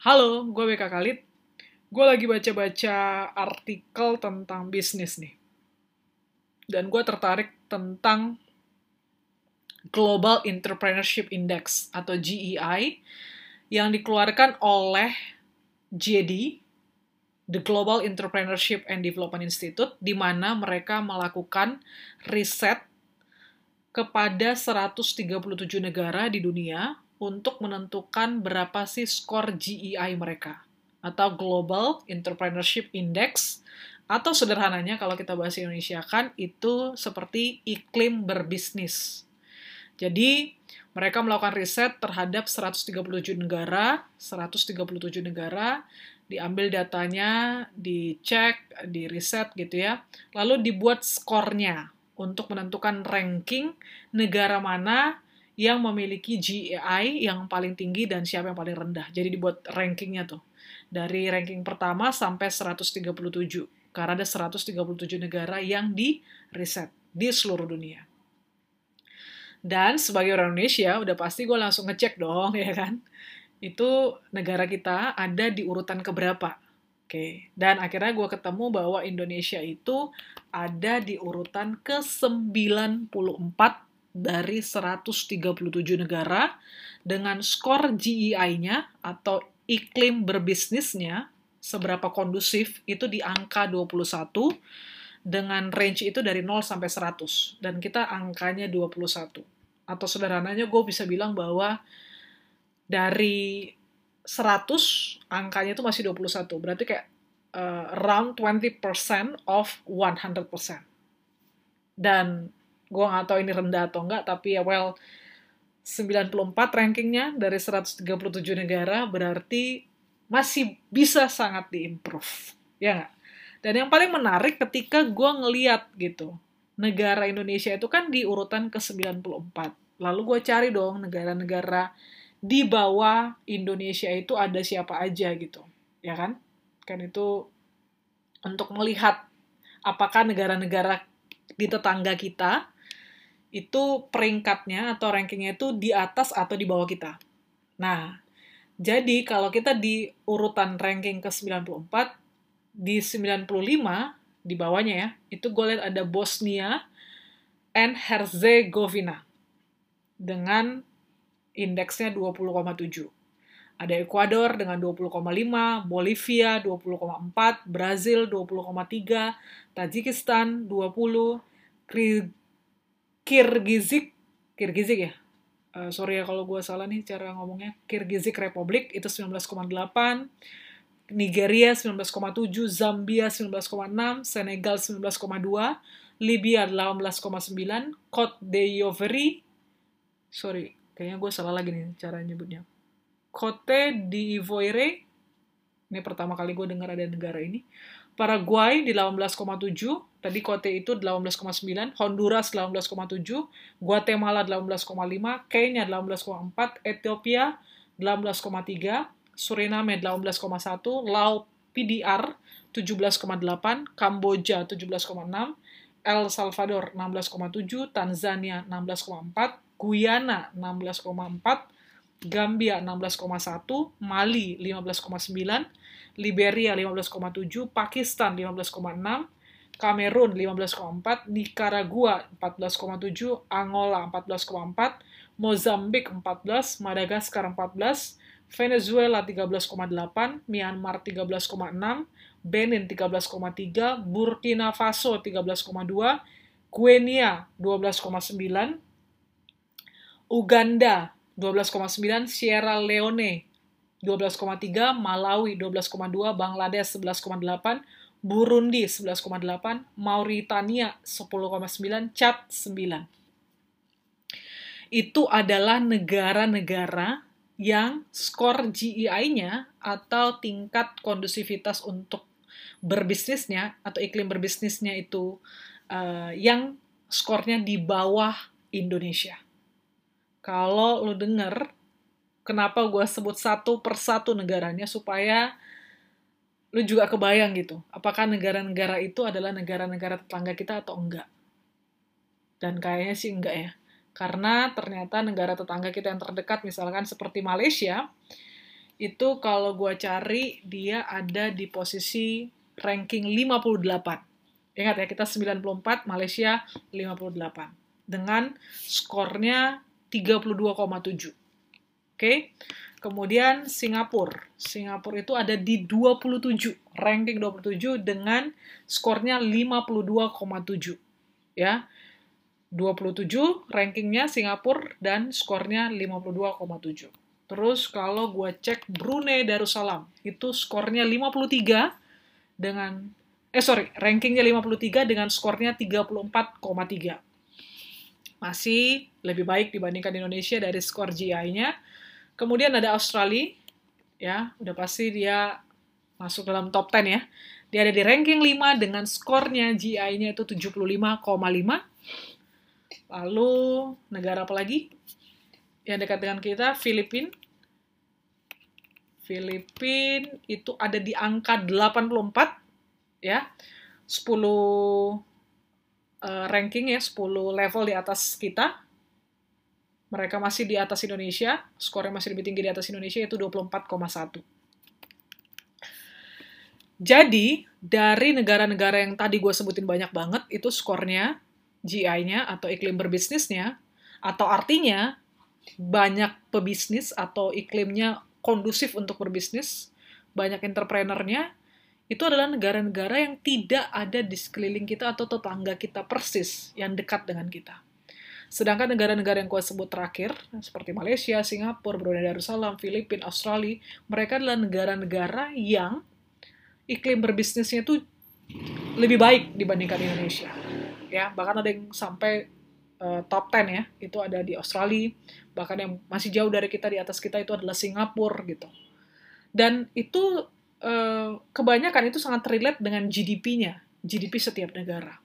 Halo, gue BK Khalid. Gue lagi baca-baca artikel tentang bisnis nih. Dan gue tertarik tentang Global Entrepreneurship Index atau GEI yang dikeluarkan oleh JD, The Global Entrepreneurship and Development Institute, di mana mereka melakukan riset kepada 137 negara di dunia untuk menentukan berapa sih skor GEI mereka atau Global Entrepreneurship Index atau sederhananya kalau kita bahas Indonesia kan itu seperti iklim berbisnis. Jadi mereka melakukan riset terhadap 137 negara, 137 negara, diambil datanya, dicek, di riset gitu ya. Lalu dibuat skornya untuk menentukan ranking negara mana yang memiliki GEI yang paling tinggi dan siapa yang paling rendah. Jadi dibuat rankingnya tuh. Dari ranking pertama sampai 137. Karena ada 137 negara yang di riset di seluruh dunia. Dan sebagai orang Indonesia, udah pasti gue langsung ngecek dong, ya kan? Itu negara kita ada di urutan keberapa. Oke, dan akhirnya gue ketemu bahwa Indonesia itu ada di urutan ke-94 dari 137 negara dengan skor GEI-nya atau iklim berbisnisnya seberapa kondusif itu di angka 21 dengan range itu dari 0 sampai 100 dan kita angkanya 21 atau sederhananya gue bisa bilang bahwa dari 100 angkanya itu masih 21 berarti kayak uh, around 20% of 100% dan gue nggak tahu ini rendah atau enggak tapi ya well 94 rankingnya dari 137 negara berarti masih bisa sangat diimprove ya nggak? Dan yang paling menarik ketika gue ngeliat gitu negara Indonesia itu kan di urutan ke 94 lalu gue cari dong negara-negara di bawah Indonesia itu ada siapa aja gitu ya kan? Kan itu untuk melihat apakah negara-negara di tetangga kita itu peringkatnya atau rankingnya itu di atas atau di bawah kita. Nah, jadi kalau kita di urutan ranking ke-94, di 95, di bawahnya ya, itu gue lihat ada Bosnia and Herzegovina dengan indeksnya 20,7. Ada Ekuador dengan 20,5, Bolivia 20,4, Brazil 20,3, Tajikistan 20, Kirgizik, Kirgizik ya, uh, sorry ya kalau gue salah nih cara ngomongnya, Kirgizik Republik itu 19,8, Nigeria 19,7, Zambia 19,6, Senegal 19,2, Libya 18,9, Cote d'Ivoire, sorry, kayaknya gue salah lagi nih cara nyebutnya. Cote d'Ivoire, ini pertama kali gue dengar ada negara ini. Paraguay di 18,7, Tadi Kote itu 18,9, Honduras 18,7, Guatemala 18,5, Kenya 18,4, Ethiopia 18,3, Suriname 18,1, Laos PDR 17,8, Kamboja 17,6, El Salvador 16,7, Tanzania 16,4, Guyana 16,4, Gambia 16,1, Mali 15,9, Liberia 15,7, Pakistan 15,6, Kamerun 15,4, Nicaragua 14,7, Angola 14,4, Mozambik 14, Madagaskar 14, Venezuela 13,8, Myanmar 13,6, Benin 13,3, Burkina Faso 13,2, Guinea 12,9, Uganda 12,9, Sierra Leone 12,3, Malawi 12,2, Bangladesh 11,8, Burundi 11,8, Mauritania 10,9, Chad 9. Itu adalah negara-negara yang skor GEI-nya atau tingkat kondusivitas untuk berbisnisnya atau iklim berbisnisnya itu uh, yang skornya di bawah Indonesia. Kalau lo denger, kenapa gue sebut satu persatu negaranya supaya lu juga kebayang gitu, apakah negara-negara itu adalah negara-negara tetangga kita atau enggak. Dan kayaknya sih enggak ya. Karena ternyata negara tetangga kita yang terdekat, misalkan seperti Malaysia, itu kalau gue cari dia ada di posisi ranking 58. Ingat ya, kita 94, Malaysia 58. Dengan skornya 32,7. Oke. Kemudian Singapura. Singapura itu ada di 27, ranking 27 dengan skornya 52,7. Ya. 27 rankingnya Singapura dan skornya 52,7. Terus kalau gue cek Brunei Darussalam, itu skornya 53 dengan, eh sorry, rankingnya 53 dengan skornya 34,3. Masih lebih baik dibandingkan Indonesia dari skor GI-nya. Kemudian ada Australia, ya, udah pasti dia masuk dalam top 10 ya. Dia ada di ranking 5 dengan skornya GI-nya itu 75,5. Lalu negara apa lagi? Yang dekat dengan kita, Filipina Filipina itu ada di angka 84 ya. 10 uh, ranking ya, 10 level di atas kita. Mereka masih di atas Indonesia, skornya masih lebih tinggi di atas Indonesia yaitu 24,1. Jadi, dari negara-negara yang tadi gue sebutin banyak banget, itu skornya, GI-nya, atau iklim berbisnisnya, atau artinya banyak pebisnis atau iklimnya kondusif untuk berbisnis, banyak entrepreneurnya, itu adalah negara-negara yang tidak ada di sekeliling kita atau tetangga kita persis yang dekat dengan kita. Sedangkan negara-negara yang gue sebut terakhir, seperti Malaysia, Singapura, Brunei Darussalam, Filipina, Australia, mereka adalah negara-negara yang iklim berbisnisnya itu lebih baik dibandingkan Indonesia. Ya, bahkan ada yang sampai uh, top 10 ya, itu ada di Australia, bahkan yang masih jauh dari kita di atas kita itu adalah Singapura gitu. Dan itu uh, kebanyakan itu sangat relate dengan GDP-nya, GDP setiap negara.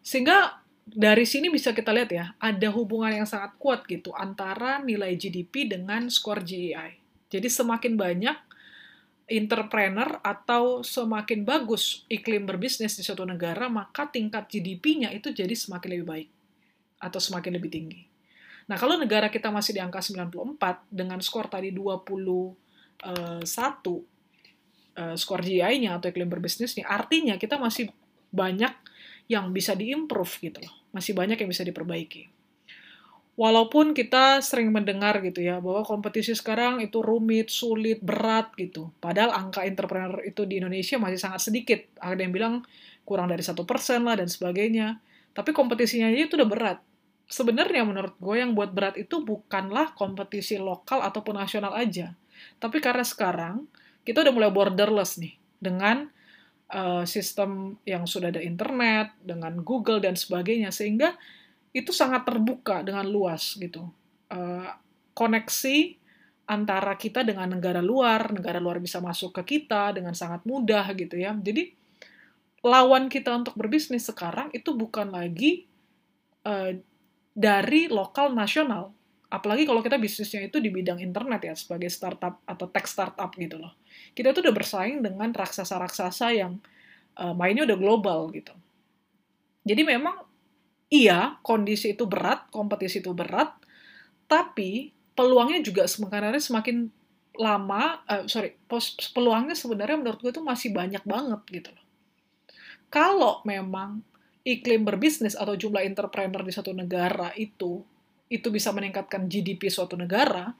Sehingga dari sini bisa kita lihat ya, ada hubungan yang sangat kuat gitu antara nilai GDP dengan skor GEI. Jadi semakin banyak entrepreneur atau semakin bagus iklim berbisnis di suatu negara, maka tingkat GDP-nya itu jadi semakin lebih baik atau semakin lebih tinggi. Nah, kalau negara kita masih di angka 94 dengan skor tadi 21 uh, uh, skor GI-nya atau iklim berbisnisnya, artinya kita masih banyak yang bisa diimprove gitu loh. Masih banyak yang bisa diperbaiki. Walaupun kita sering mendengar gitu ya, bahwa kompetisi sekarang itu rumit, sulit, berat gitu. Padahal angka entrepreneur itu di Indonesia masih sangat sedikit. Ada yang bilang kurang dari satu persen lah dan sebagainya. Tapi kompetisinya aja itu udah berat sebenarnya menurut gue yang buat berat itu bukanlah kompetisi lokal ataupun nasional aja. Tapi karena sekarang kita udah mulai borderless nih dengan uh, sistem yang sudah ada internet, dengan Google dan sebagainya, sehingga itu sangat terbuka dengan luas gitu. Uh, koneksi antara kita dengan negara luar, negara luar bisa masuk ke kita dengan sangat mudah gitu ya. Jadi lawan kita untuk berbisnis sekarang itu bukan lagi uh, dari lokal nasional. Apalagi kalau kita bisnisnya itu di bidang internet ya, sebagai startup atau tech startup gitu loh. Kita tuh udah bersaing dengan raksasa-raksasa yang uh, mainnya udah global gitu. Jadi memang iya, kondisi itu berat, kompetisi itu berat, tapi peluangnya juga sebenarnya semakin lama, uh, sorry, peluangnya sebenarnya menurut gue itu masih banyak banget gitu loh. Kalau memang iklim berbisnis atau jumlah entrepreneur di suatu negara itu itu bisa meningkatkan GDP suatu negara,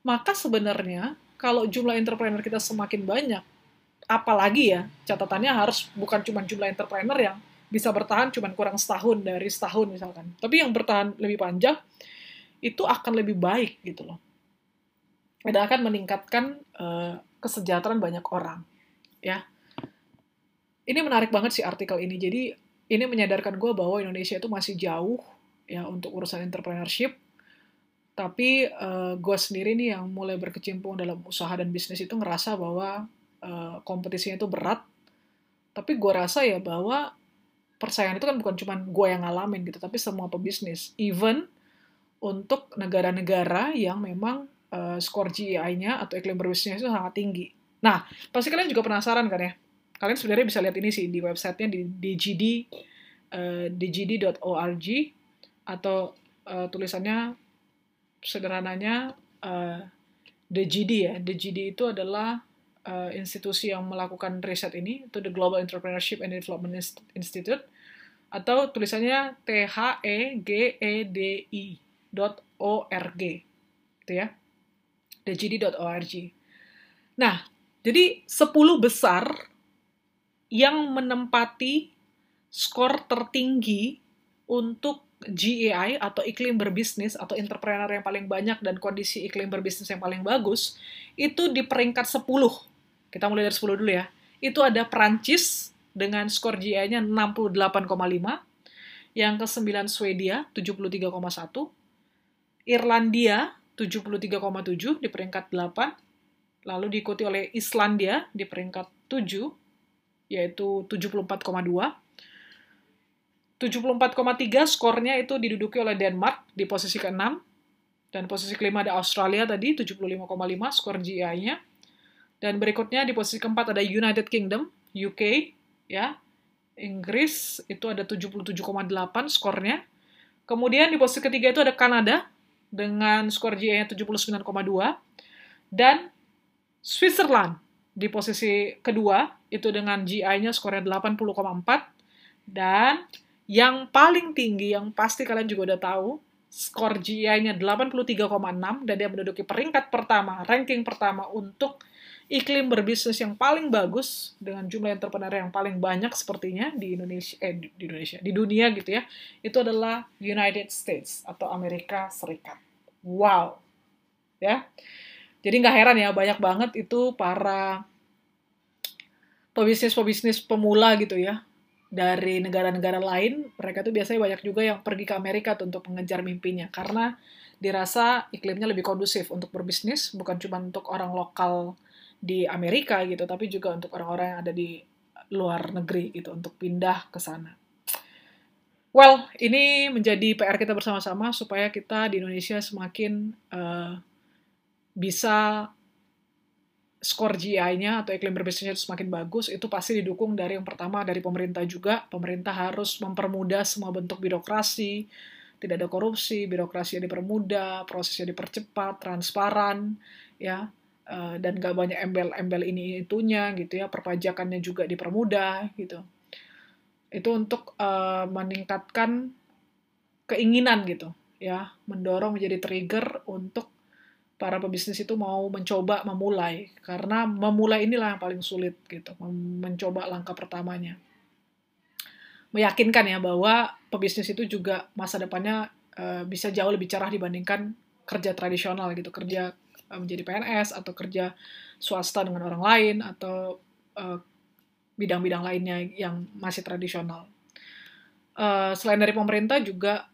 maka sebenarnya kalau jumlah entrepreneur kita semakin banyak, apalagi ya catatannya harus bukan cuma jumlah entrepreneur yang bisa bertahan cuma kurang setahun dari setahun misalkan, tapi yang bertahan lebih panjang itu akan lebih baik gitu loh. Dan akan meningkatkan uh, kesejahteraan banyak orang, ya. Ini menarik banget sih artikel ini. Jadi ini menyadarkan gue bahwa Indonesia itu masih jauh ya untuk urusan entrepreneurship. Tapi uh, eh, gue sendiri nih yang mulai berkecimpung dalam usaha dan bisnis itu ngerasa bahwa uh, kompetisinya itu berat. Tapi gue rasa ya bahwa persaingan itu kan bukan cuma gue yang ngalamin gitu, tapi semua pebisnis. Even untuk negara-negara yang memang uh, skor GEI-nya atau iklim berbisnisnya itu sangat tinggi. Nah, pasti kalian juga penasaran kan ya, kalian sebenarnya bisa lihat ini sih di websitenya di dgd uh, dgd.org atau uh, tulisannya sederhananya uh, The GD ya. The GD itu adalah uh, institusi yang melakukan riset ini, itu The Global Entrepreneurship and Development Institute, atau tulisannya T H E G E D I .org, gitu ya. thegd.org. Nah, jadi 10 besar yang menempati skor tertinggi untuk GEI atau iklim berbisnis atau entrepreneur yang paling banyak dan kondisi iklim berbisnis yang paling bagus itu di peringkat 10. Kita mulai dari 10 dulu ya. Itu ada Prancis dengan skor GEI-nya 68,5, yang ke-9 Swedia 73,1, Irlandia 73,7 di peringkat 8, lalu diikuti oleh Islandia di peringkat 7, yaitu 74,2. 74,3 skornya itu diduduki oleh Denmark di posisi ke-6, dan posisi kelima ada Australia tadi, 75,5 skor GI-nya. Dan berikutnya di posisi keempat ada United Kingdom, UK, ya. Inggris itu ada 77,8 skornya. Kemudian di posisi ketiga itu ada Kanada dengan skor GI-nya 79,2 dan Switzerland di posisi kedua itu dengan GI-nya skornya 80,4 dan yang paling tinggi yang pasti kalian juga udah tahu skor GI-nya 83,6 dan dia menduduki peringkat pertama, ranking pertama untuk iklim berbisnis yang paling bagus dengan jumlah entrepreneur yang paling banyak sepertinya di Indonesia eh di Indonesia di dunia gitu ya itu adalah United States atau Amerika Serikat. Wow. Ya. Jadi nggak heran ya banyak banget itu para pebisnis-pebisnis pemula gitu ya dari negara-negara lain mereka tuh biasanya banyak juga yang pergi ke Amerika tuh untuk mengejar mimpinya karena dirasa iklimnya lebih kondusif untuk berbisnis bukan cuma untuk orang lokal di Amerika gitu, tapi juga untuk orang-orang yang ada di luar negeri gitu untuk pindah ke sana. Well, ini menjadi PR kita bersama-sama supaya kita di Indonesia semakin uh, bisa skor GI-nya atau iklim berbisnisnya semakin bagus, itu pasti didukung dari yang pertama dari pemerintah juga. Pemerintah harus mempermudah semua bentuk birokrasi, tidak ada korupsi, birokrasi yang dipermudah, prosesnya dipercepat, transparan, ya. Eh, dan gak banyak embel-embel ini itunya gitu ya perpajakannya juga dipermudah gitu. Itu untuk uh, meningkatkan keinginan gitu ya mendorong menjadi trigger untuk para pebisnis itu mau mencoba memulai karena memulai inilah yang paling sulit gitu mencoba langkah pertamanya meyakinkan ya bahwa pebisnis itu juga masa depannya uh, bisa jauh lebih cerah dibandingkan kerja tradisional gitu kerja Eh, menjadi PNS atau kerja swasta dengan orang lain atau eh, bidang-bidang lainnya yang masih tradisional. Uh, selain dari pemerintah juga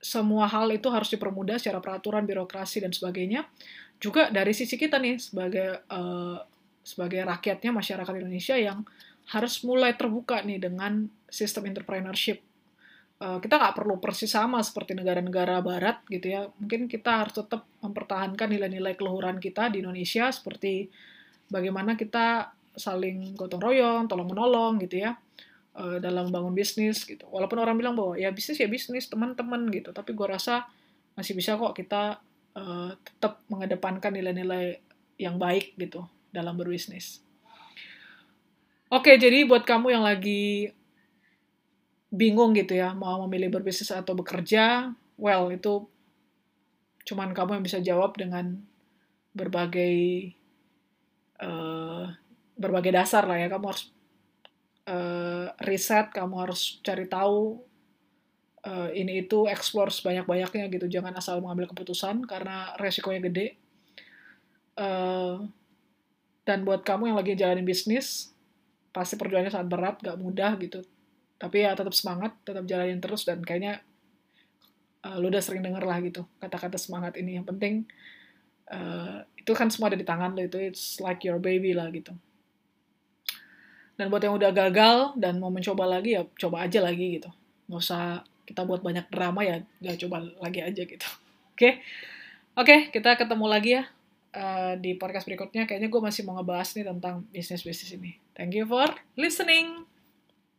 semua hal itu harus dipermudah secara peraturan, birokrasi dan sebagainya. Juga dari sisi kita nih sebagai uh, sebagai rakyatnya masyarakat Indonesia yang harus mulai terbuka nih dengan sistem entrepreneurship Eh, kita nggak perlu persis sama seperti negara-negara barat gitu ya. Mungkin kita harus tetap mempertahankan nilai-nilai keluhuran kita di Indonesia seperti bagaimana kita saling gotong royong, tolong menolong gitu ya uh, dalam membangun bisnis gitu. Walaupun orang bilang bahwa ya bisnis ya bisnis teman-teman gitu, tapi gue rasa masih bisa kok kita uh, tetap mengedepankan nilai-nilai yang baik gitu dalam berbisnis. Oke, jadi buat kamu yang lagi bingung gitu ya mau memilih berbisnis atau bekerja, well itu cuman kamu yang bisa jawab dengan berbagai uh, berbagai dasar lah ya. Kamu harus uh, riset, kamu harus cari tahu uh, ini itu explore sebanyak-banyaknya gitu. Jangan asal mengambil keputusan karena resikonya gede. Uh, dan buat kamu yang lagi jalanin bisnis, pasti perjuangannya sangat berat, gak mudah gitu tapi ya tetap semangat tetap jalanin terus dan kayaknya uh, lu udah sering denger lah gitu kata-kata semangat ini yang penting uh, itu kan semua ada di tangan lo itu it's like your baby lah gitu dan buat yang udah gagal dan mau mencoba lagi ya coba aja lagi gitu. Nggak usah kita buat banyak drama ya ya coba lagi aja gitu. Oke? Okay? oke okay, kita ketemu lagi ya uh, di podcast berikutnya. Kayaknya gue masih mau ngebahas nih tentang bisnis bisnis ini. Thank you for listening